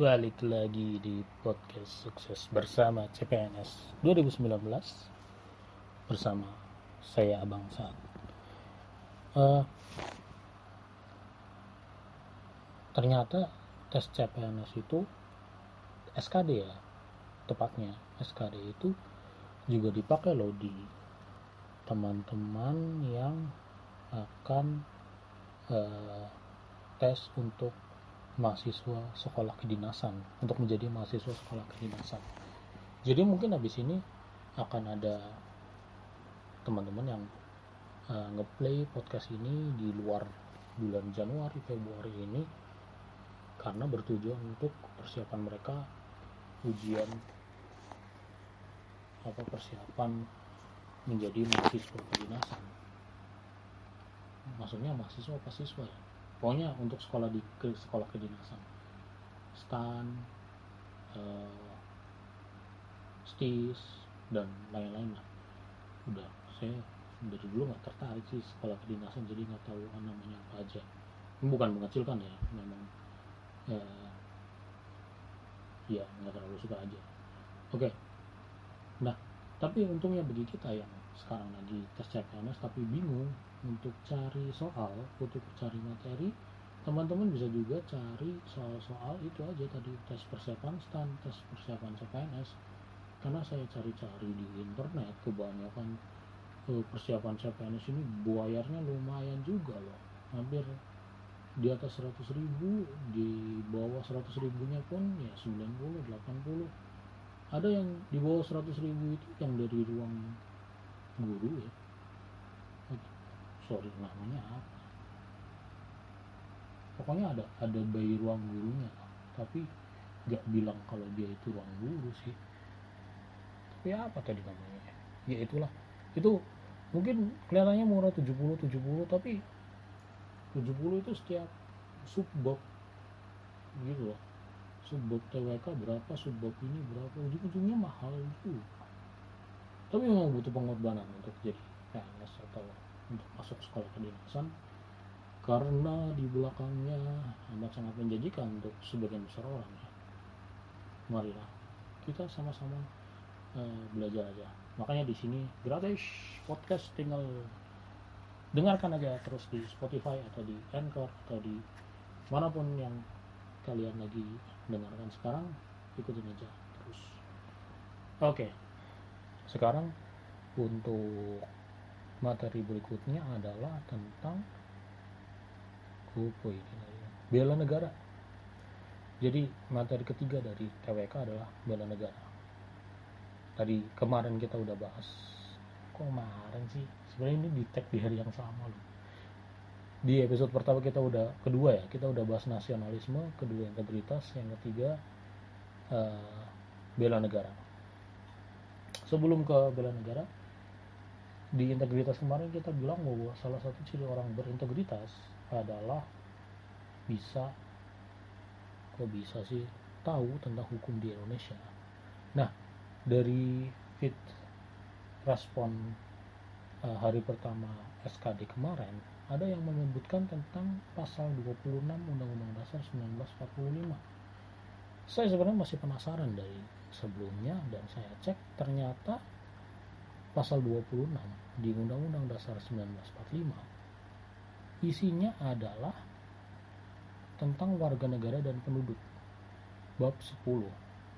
Balik lagi di podcast sukses bersama CPNS 2019 bersama saya Abang Saat. Uh, ternyata tes CPNS itu SKD ya, tepatnya SKD itu juga dipakai loh di teman-teman yang akan uh, tes untuk mahasiswa sekolah kedinasan untuk menjadi mahasiswa sekolah kedinasan. Jadi mungkin habis ini akan ada teman-teman yang uh, ngeplay podcast ini di luar bulan Januari Februari ini karena bertujuan untuk persiapan mereka ujian apa persiapan menjadi mahasiswa kedinasan. Maksudnya mahasiswa apa siswa ya pokoknya untuk sekolah di ke, sekolah kedinasan stan uh, stis dan lain-lain lah. Udah saya dari dulu nggak tertarik sih sekolah kedinasan jadi nggak tahu namanya apa aja. Bukan mengecilkan ya memang uh, ya nggak terlalu suka aja. Oke. Okay. nah tapi untungnya bagi kita yang sekarang lagi tes CPNS tapi bingung untuk cari soal untuk cari materi. Teman-teman bisa juga cari soal-soal itu aja tadi tes persiapan stan tes persiapan CPNS karena saya cari-cari di internet kebanyakan uh, persiapan CPNS ini buayarnya lumayan juga loh. Hampir di atas 100 ribu di bawah 100 ribunya pun ya 90 80 ada yang di bawah 100 ribu itu yang dari ruang guru ya. Sorry namanya apa? Pokoknya ada ada bayi ruang gurunya tapi nggak bilang kalau dia itu ruang guru sih. Tapi apa tadi namanya? Ya itulah. Itu mungkin kelihatannya murah 70 70 tapi 70 itu setiap subbab. Gitu loh. Subbab TWK berapa subbab ini berapa ujung-ujungnya mahal itu tapi memang butuh pengorbanan untuk jadi PNS atau untuk masuk sekolah kedinasan karena di belakangnya amat sangat menjanjikan untuk sebagian besar orang ya. Marilah kita sama-sama uh, belajar aja. Makanya di sini gratis podcast tinggal dengarkan aja terus di Spotify atau di Anchor atau di mana pun yang kalian lagi dengarkan sekarang ikutin aja terus. Oke. Sekarang untuk materi berikutnya adalah tentang kupu bela negara. Jadi materi ketiga dari TWK adalah bela negara. Tadi kemarin kita udah bahas kok kemarin sih? Sebenarnya ini di tag di hari yang sama loh. Di episode pertama kita udah kedua ya kita udah bahas nasionalisme kedua integritas yang ketiga uh, bela negara sebelum ke bela negara di integritas kemarin kita bilang bahwa salah satu ciri orang berintegritas adalah bisa kok bisa sih tahu tentang hukum di Indonesia. Nah, dari fit respon uh, hari pertama SKD kemarin ada yang menyebutkan tentang pasal 26 Undang-Undang Dasar 1945. Saya sebenarnya masih penasaran dari sebelumnya dan saya cek ternyata pasal 26 di Undang-Undang Dasar 1945 isinya adalah tentang warga negara dan penduduk. Bab 10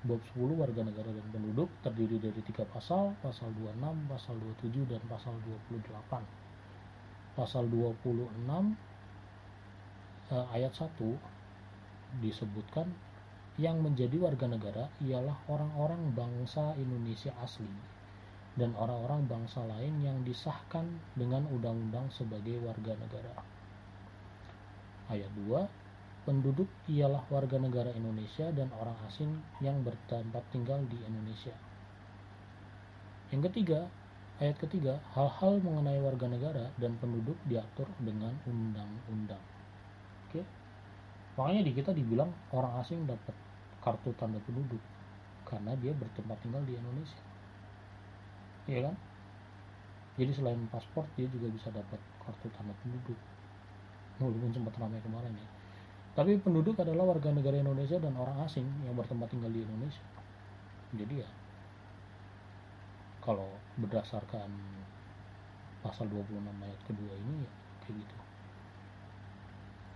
bab 10 warga negara dan penduduk terdiri dari tiga pasal pasal 26 pasal 27 dan pasal 28 pasal 26 eh, ayat 1 disebutkan yang menjadi warga negara ialah orang-orang bangsa Indonesia asli dan orang-orang bangsa lain yang disahkan dengan undang-undang sebagai warga negara. Ayat 2, penduduk ialah warga negara Indonesia dan orang asing yang bertempat tinggal di Indonesia. Yang ketiga, ayat ketiga, hal-hal mengenai warga negara dan penduduk diatur dengan undang-undang. Oke. Makanya di kita dibilang orang asing dapat kartu tanda penduduk karena dia bertempat tinggal di Indonesia. Ya kan? Jadi selain paspor dia juga bisa dapat kartu tanda penduduk. Walaupun sempat ramai kemarin ya. Tapi penduduk adalah warga negara Indonesia dan orang asing yang bertempat tinggal di Indonesia. Jadi ya kalau berdasarkan pasal 26 ayat kedua ini ya kayak gitu.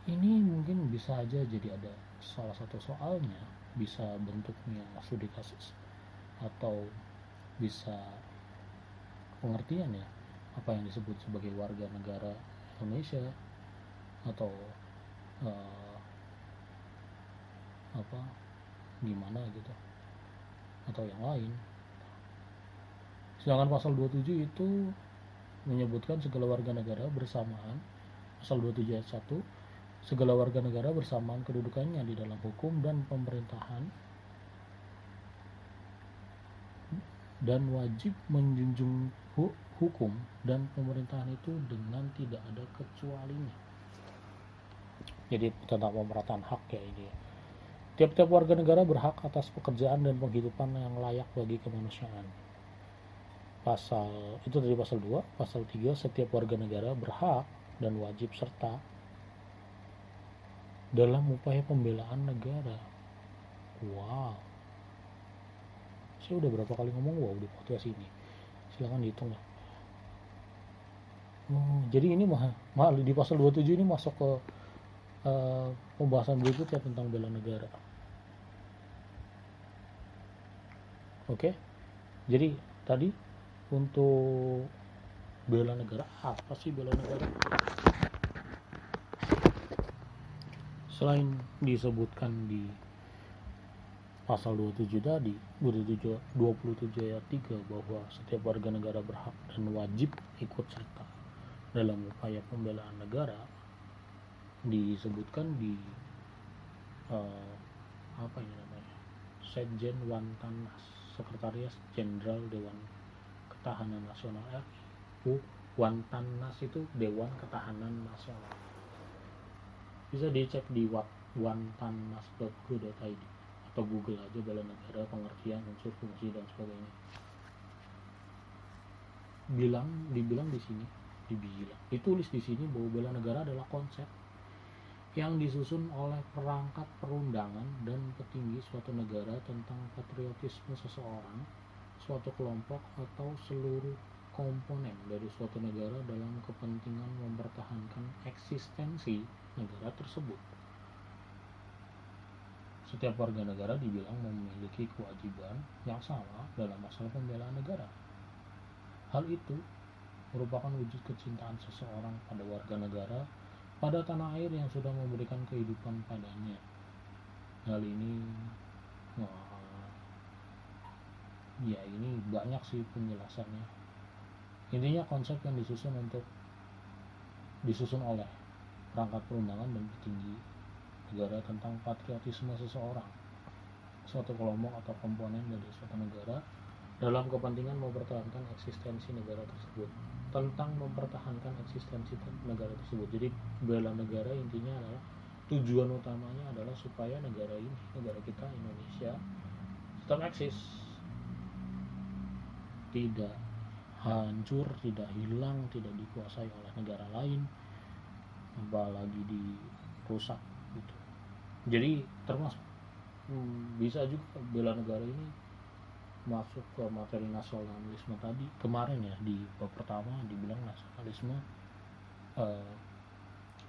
Ini mungkin bisa aja jadi ada salah satu soalnya bisa bentuknya studi kasus atau bisa pengertian ya apa yang disebut sebagai warga negara Indonesia atau uh, apa gimana gitu atau yang lain. Sedangkan pasal 27 itu menyebutkan segala warga negara bersamaan. Pasal 27 ayat 1 segala warga negara bersamaan kedudukannya di dalam hukum dan pemerintahan dan wajib menjunjung hukum dan pemerintahan itu dengan tidak ada kecualinya. Jadi tentang pemerataan hak ya ini. Tiap-tiap warga negara berhak atas pekerjaan dan penghidupan yang layak bagi kemanusiaan. Pasal itu dari pasal 2, pasal 3 setiap warga negara berhak dan wajib serta dalam upaya pembelaan negara. Wow. Saya udah berapa kali ngomong wow di podcast ini. Silahkan dihitung lah. Oh, jadi ini mah, mah di pasal 27 ini masuk ke uh, pembahasan berikutnya tentang bela negara. Oke. Okay? Jadi tadi untuk bela negara apa sih bela negara? Selain disebutkan di pasal 27 tadi 27, 27 ayat 3 bahwa setiap warga negara berhak dan wajib ikut serta dalam upaya pembelaan negara disebutkan di uh, apa ini namanya Sekjen Wantanas Sekretaris Jenderal Dewan Ketahanan Nasional RI Wantanas itu Dewan Ketahanan Nasional bisa dicek di wantanas.go.id atau Google aja bela negara pengertian unsur fungsi dan sebagainya. Bilang dibilang di sini dibilang. Ditulis di sini bahwa bela negara adalah konsep yang disusun oleh perangkat perundangan dan petinggi suatu negara tentang patriotisme seseorang, suatu kelompok atau seluruh komponen dari suatu negara dalam kepentingan mempertahankan eksistensi negara tersebut. Setiap warga negara dibilang memiliki kewajiban yang sama dalam masalah pembelaan negara. Hal itu merupakan wujud kecintaan seseorang pada warga negara pada tanah air yang sudah memberikan kehidupan padanya. Hal ini, wah, ya ini banyak sih penjelasannya. Intinya konsep yang disusun untuk disusun oleh perangkat perundangan dan petinggi negara tentang patriotisme seseorang, suatu kelompok atau komponen dari suatu negara dalam kepentingan mempertahankan eksistensi negara tersebut tentang mempertahankan eksistensi negara tersebut. Jadi bela negara intinya adalah tujuan utamanya adalah supaya negara ini negara kita Indonesia tetap eksis. Tidak hancur tidak hilang tidak dikuasai oleh negara lain apalagi dirusak gitu. Jadi termasuk hmm, bisa juga bela negara ini masuk ke materi nasionalisme tadi. Kemarin ya di bab pertama dibilang nasionalisme uh,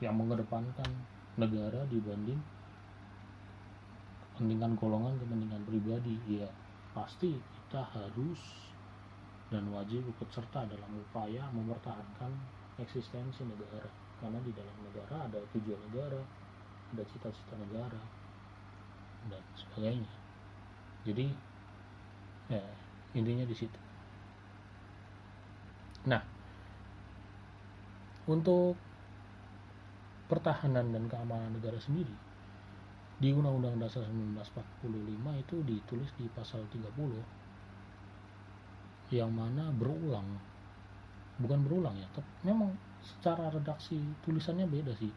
yang mengedepankan negara dibanding kepentingan golongan kepentingan pribadi. Ya pasti kita harus dan wajib ikut serta dalam upaya mempertahankan eksistensi negara. Karena di dalam negara ada tujuan negara ada cita-cita negara dan sebagainya. Jadi ya intinya di situ. Nah untuk pertahanan dan keamanan negara sendiri di Undang-Undang Dasar 1945 itu ditulis di pasal 30 yang mana berulang. Bukan berulang ya tapi memang secara redaksi tulisannya beda sih.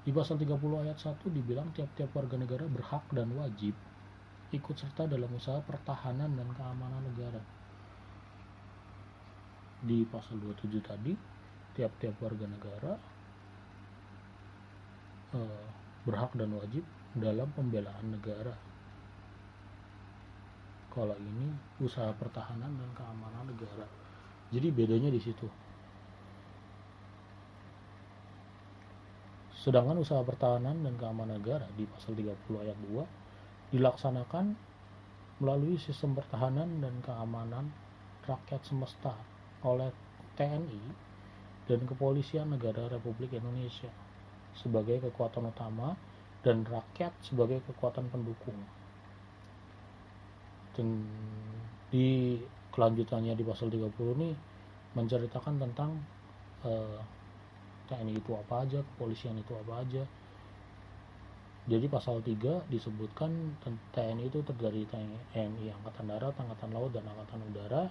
Di pasal 30 ayat 1 dibilang tiap-tiap warga negara berhak dan wajib ikut serta dalam usaha pertahanan dan keamanan negara. Di pasal 27 tadi, tiap-tiap warga negara uh, berhak dan wajib dalam pembelaan negara kalau ini usaha pertahanan dan keamanan negara jadi bedanya di situ sedangkan usaha pertahanan dan keamanan negara di pasal 30 ayat 2 dilaksanakan melalui sistem pertahanan dan keamanan rakyat semesta oleh TNI dan Kepolisian Negara Republik Indonesia sebagai kekuatan utama dan rakyat sebagai kekuatan pendukung. Dan di kelanjutannya di pasal 30 ini menceritakan tentang eh, TNI itu apa aja, kepolisian itu apa aja. Jadi pasal 3 disebutkan TNI itu terdiri TNI Angkatan Darat, Angkatan Laut, dan Angkatan Udara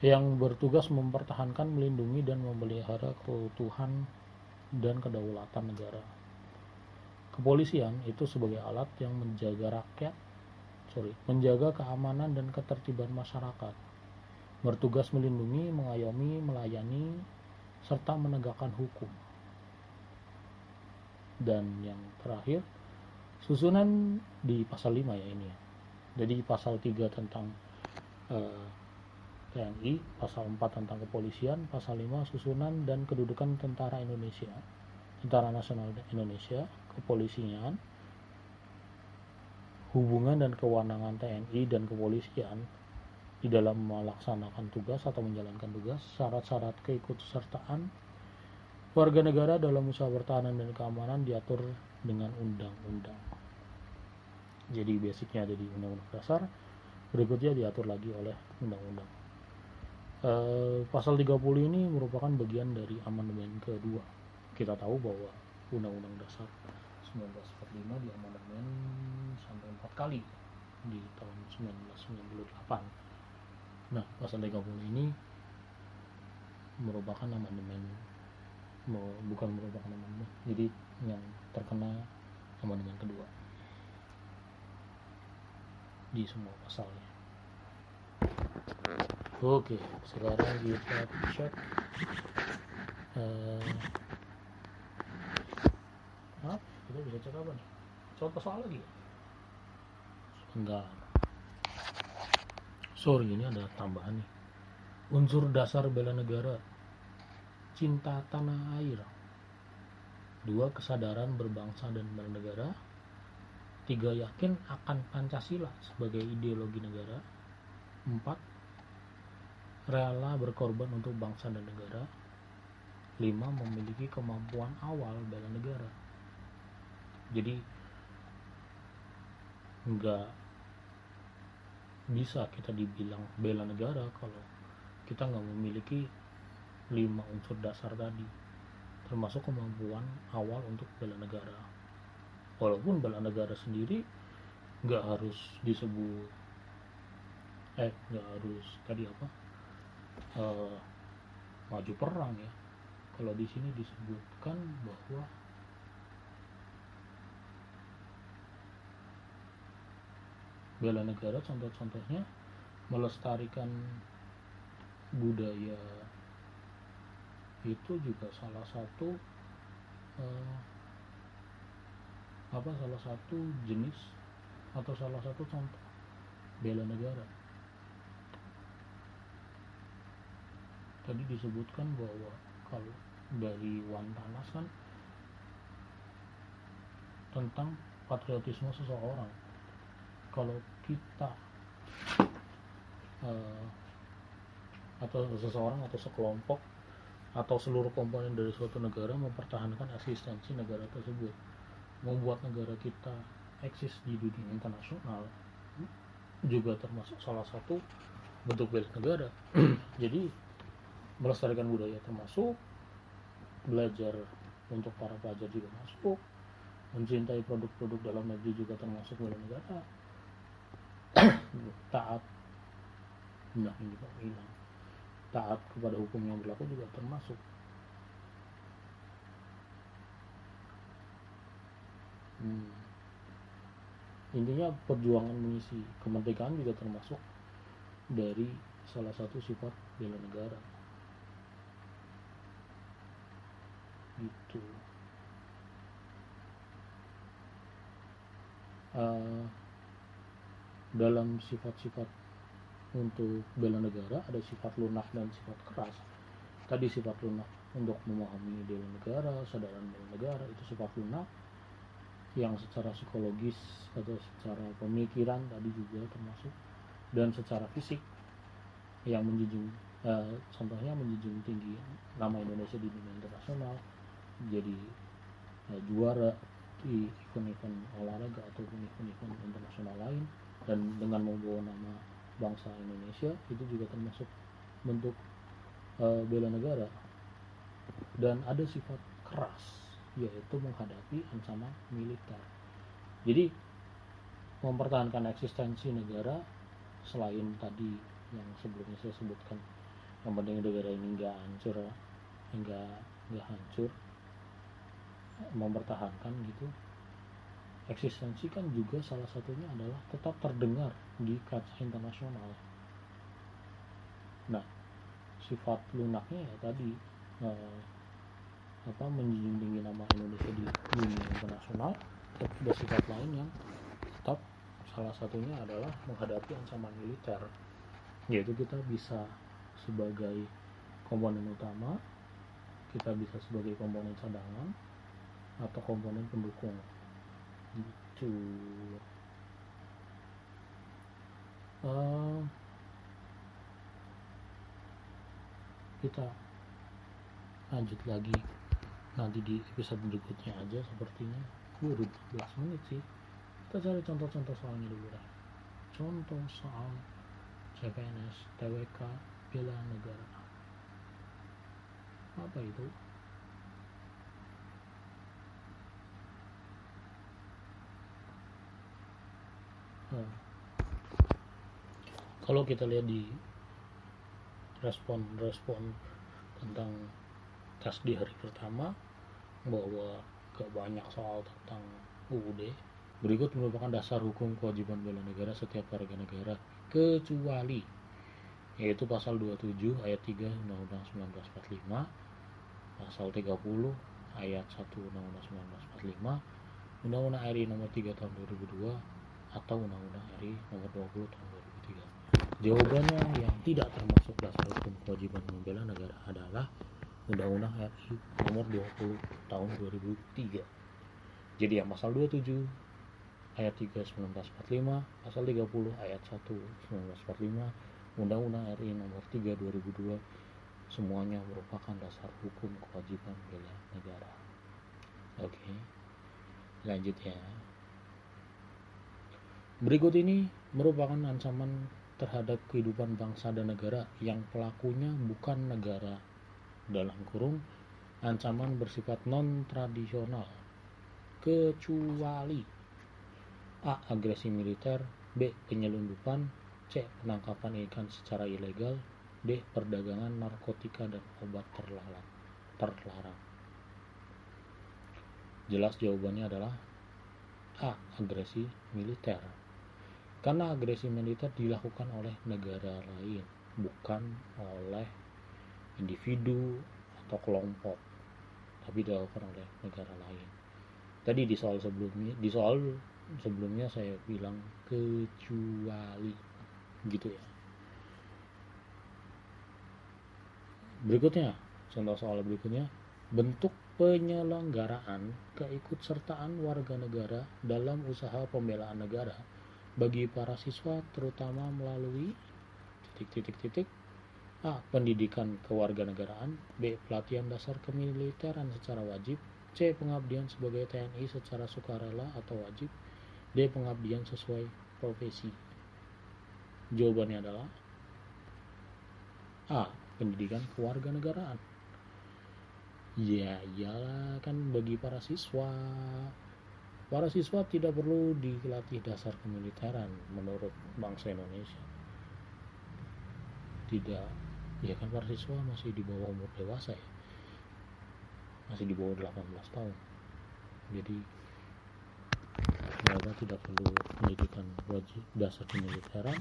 yang bertugas mempertahankan, melindungi, dan memelihara keutuhan dan kedaulatan negara. Kepolisian itu sebagai alat yang menjaga rakyat, sorry, menjaga keamanan dan ketertiban masyarakat, bertugas melindungi, mengayomi, melayani, serta menegakkan hukum. Dan yang terakhir, susunan di pasal 5 ya ini ya. Jadi pasal 3 tentang uh, TNI, pasal 4 tentang kepolisian, pasal 5 susunan dan kedudukan tentara Indonesia, Tentara Nasional Indonesia, kepolisian, hubungan dan kewenangan TNI dan kepolisian di dalam melaksanakan tugas atau menjalankan tugas, syarat-syarat keikutsertaan warga negara dalam usaha pertahanan dan keamanan diatur dengan undang-undang. Jadi basicnya ada di undang-undang dasar, berikutnya diatur lagi oleh undang-undang. Uh, pasal 30 ini merupakan bagian dari amandemen kedua. Kita tahu bahwa Undang-Undang Dasar 1945 amandemen sampai empat kali di tahun 1998. Nah, pasal 30 ini merupakan amandemen bukan merupakan amandemen. Jadi yang terkena amandemen kedua di semua pasalnya. Oke, sekarang kita cek uh, apa? Kita bisa cek apa nih? Contoh soal lagi? Enggak. Sorry, ini ada tambahan nih. Unsur dasar bela negara, cinta tanah air. Dua, kesadaran berbangsa dan bernegara. Tiga, yakin akan Pancasila sebagai ideologi negara. Empat, rela berkorban untuk bangsa dan negara. 5. Memiliki kemampuan awal bela negara. Jadi nggak bisa kita dibilang bela negara kalau kita nggak memiliki lima unsur dasar tadi termasuk kemampuan awal untuk bela negara. Walaupun bela negara sendiri nggak harus disebut eh nggak harus tadi apa uh, maju perang ya. Kalau di sini disebutkan bahwa bela negara contoh-contohnya melestarikan budaya itu juga salah satu uh, apa salah satu jenis atau salah satu contoh bela negara. Tadi disebutkan bahwa kalau dari Wan Tanas kan tentang patriotisme seseorang kalau kita uh, atau seseorang atau sekelompok atau seluruh komponen dari suatu negara mempertahankan eksistensi negara tersebut membuat negara kita eksis di dunia internasional juga termasuk salah satu bentuk bela negara. Jadi melestarikan budaya termasuk belajar untuk para pelajar juga masuk mencintai produk-produk dalam negeri juga termasuk bela negara taat. Ini kok hilang. Taat kepada hukum yang berlaku juga termasuk. Hmm. intinya perjuangan mengisi kemerdekaan juga termasuk dari salah satu sifat bela negara. Gitu. Uh, dalam sifat-sifat untuk bela negara ada sifat lunak dan sifat keras. Tadi sifat lunak untuk memahami bela negara sadaran bela negara itu sifat lunak yang secara psikologis atau secara pemikiran tadi juga termasuk dan secara fisik yang menjunjung uh, contohnya menjunjung tinggi nama Indonesia di dunia internasional jadi uh, juara di event-event olahraga ataupun event-event internasional lain dan dengan membawa nama bangsa Indonesia itu juga termasuk bentuk uh, bela negara. Dan ada sifat keras yaitu menghadapi ancaman militer. Jadi mempertahankan eksistensi negara selain tadi yang sebelumnya saya sebutkan yang penting negara ini nggak hancur nggak nggak hancur mempertahankan gitu eksistensi kan juga salah satunya adalah tetap terdengar di kaca internasional. Nah sifat lunaknya ya tadi eh, apa menjunjung tinggi nama Indonesia di dunia internasional tapi ada sifat lain yang tetap salah satunya adalah menghadapi ancaman militer. Yaitu kita bisa sebagai komponen utama kita bisa sebagai komponen cadangan atau komponen pendukung gitu. Uh, kita lanjut lagi. Nanti di episode berikutnya aja sepertinya. Baru 14 menit sih. Kita cari contoh-contoh soalnya dulu lah contoh soal CPNS TWK bela negara. Apa itu hmm. kalau kita lihat di respon-respon tentang tes di hari pertama bahwa gak banyak soal tentang UUD berikut merupakan dasar hukum kewajiban bela negara setiap warga negara kecuali yaitu pasal 27 ayat 3 Undang-Undang 1945 pasal 30 ayat 1 Undang-Undang 1945 Undang-Undang RI nomor 3 tahun 2002 atau Undang-Undang RI nomor 20 tahun 2003 jawabannya yang tidak termasuk dasar hukum kewajiban membela negara adalah Undang-Undang RI nomor 20 tahun 2003 jadi yang pasal 27 ayat 3 1945 pasal 30 ayat 1 1945 Undang-Undang RI nomor 3 2002 semuanya merupakan dasar hukum kewajiban bela negara. Oke okay. lanjut ya berikut ini merupakan ancaman terhadap kehidupan bangsa dan negara yang pelakunya bukan negara dalam kurung ancaman bersifat non tradisional kecuali A. agresi militer B. penyelundupan C. penangkapan ikan secara ilegal D. perdagangan narkotika dan obat terlarang terlarang jelas jawabannya adalah A. agresi militer karena agresi militer dilakukan oleh negara lain bukan oleh individu atau kelompok tapi dilakukan oleh negara lain. Tadi di soal sebelumnya di soal sebelumnya saya bilang kecuali gitu ya. Berikutnya contoh soal berikutnya bentuk penyelenggaraan keikutsertaan warga negara dalam usaha pembelaan negara bagi para siswa terutama melalui titik-titik-titik A. Pendidikan kewarganegaraan B. Pelatihan dasar kemiliteran secara wajib C. Pengabdian sebagai TNI secara sukarela atau wajib D. Pengabdian sesuai profesi Jawabannya adalah A. Pendidikan kewarganegaraan Ya iyalah kan bagi para siswa Para siswa tidak perlu dilatih dasar kemiliteran menurut bangsa Indonesia. Tidak ya kan para siswa masih di bawah umur dewasa ya. Masih di bawah 18 tahun. Jadi mereka tidak perlu pendidikan wajib dasar kemiliteran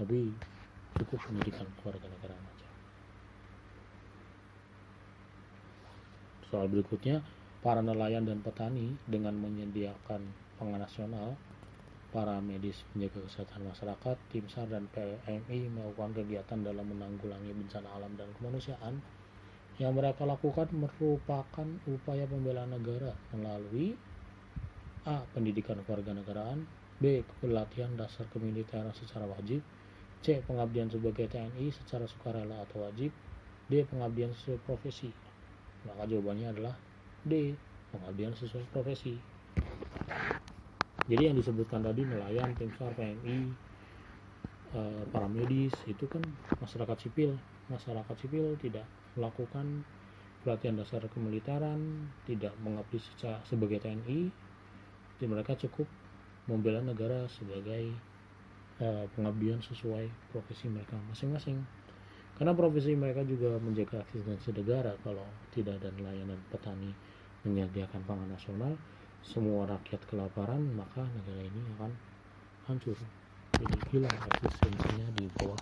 tapi cukup pendidikan keluarga negara aja. Soal berikutnya para nelayan dan petani dengan menyediakan pangan nasional para medis menjaga kesehatan masyarakat, tim SAR dan PMI melakukan kegiatan dalam menanggulangi bencana alam dan kemanusiaan yang mereka lakukan merupakan upaya pembelaan negara melalui A. Pendidikan kewarganegaraan B. Pelatihan dasar kemiliteran secara wajib C. Pengabdian sebagai TNI secara sukarela atau wajib D. Pengabdian sesuai profesi maka jawabannya adalah D. Pengabdian sesuai profesi. Jadi yang disebutkan tadi nelayan, tim SAR, PMI, eh, para medis itu kan masyarakat sipil. Masyarakat sipil tidak melakukan pelatihan dasar kemiliteran tidak mengabdi secara sebagai TNI jadi mereka cukup membela negara sebagai uh, pengabdian sesuai profesi mereka masing-masing. Karena profesi mereka juga menjaga eksistensi negara kalau tidak ada nelayan dan petani menyediakan pangan nasional semua rakyat kelaparan maka negara ini akan hancur. Jadi hilang eksistensinya di bawah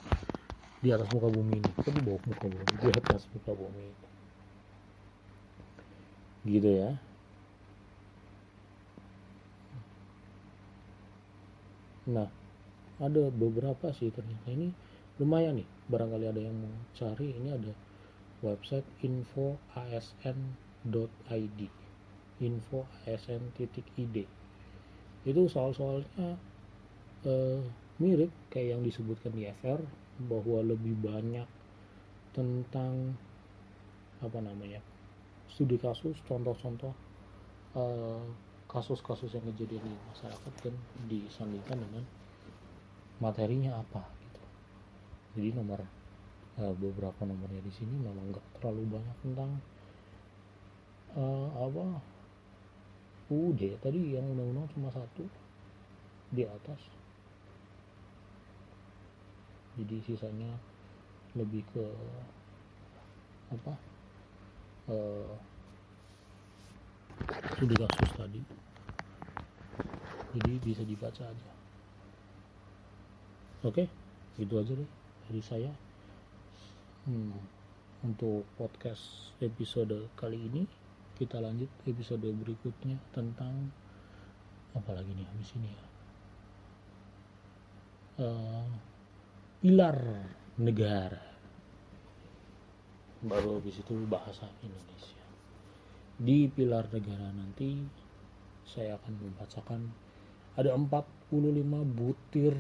di atas muka bumi ini. Kok di bawah muka bumi? Di atas muka bumi ini. Gitu ya. Nah ada beberapa sih ternyata. Ini lumayan nih. Barangkali ada yang mau cari. Ini ada website info asn.id info asn.id itu soal-soalnya eh, mirip kayak yang disebutkan di FR bahwa lebih banyak tentang apa namanya studi kasus contoh-contoh uh, kasus-kasus yang kejadian di masyarakat dan disandingkan dengan materinya apa gitu. Jadi nomor uh, beberapa nomornya di sini memang nggak terlalu banyak tentang uh, apa? UUD tadi yang undang-undang cuma satu. Di atas. Jadi sisanya lebih ke apa? Uh, studi kasus tadi. Jadi bisa dibaca aja. Oke itu aja deh dari saya. Hmm, untuk podcast episode kali ini kita lanjut episode berikutnya tentang apa lagi nih habis ini ya? Uh, pilar negara. Baru habis itu bahasa Indonesia. Di pilar negara nanti saya akan membacakan ada 45 butir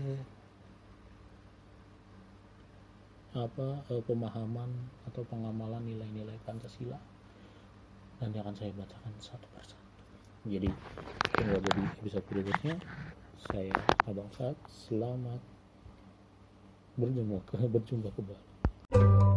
apa eh, pemahaman atau pengamalan nilai-nilai Pancasila nanti akan saya bacakan satu persatu. Jadi tunggu jadi episode berikutnya. Saya Abang Saat selamat berjumpa berjumpa kembali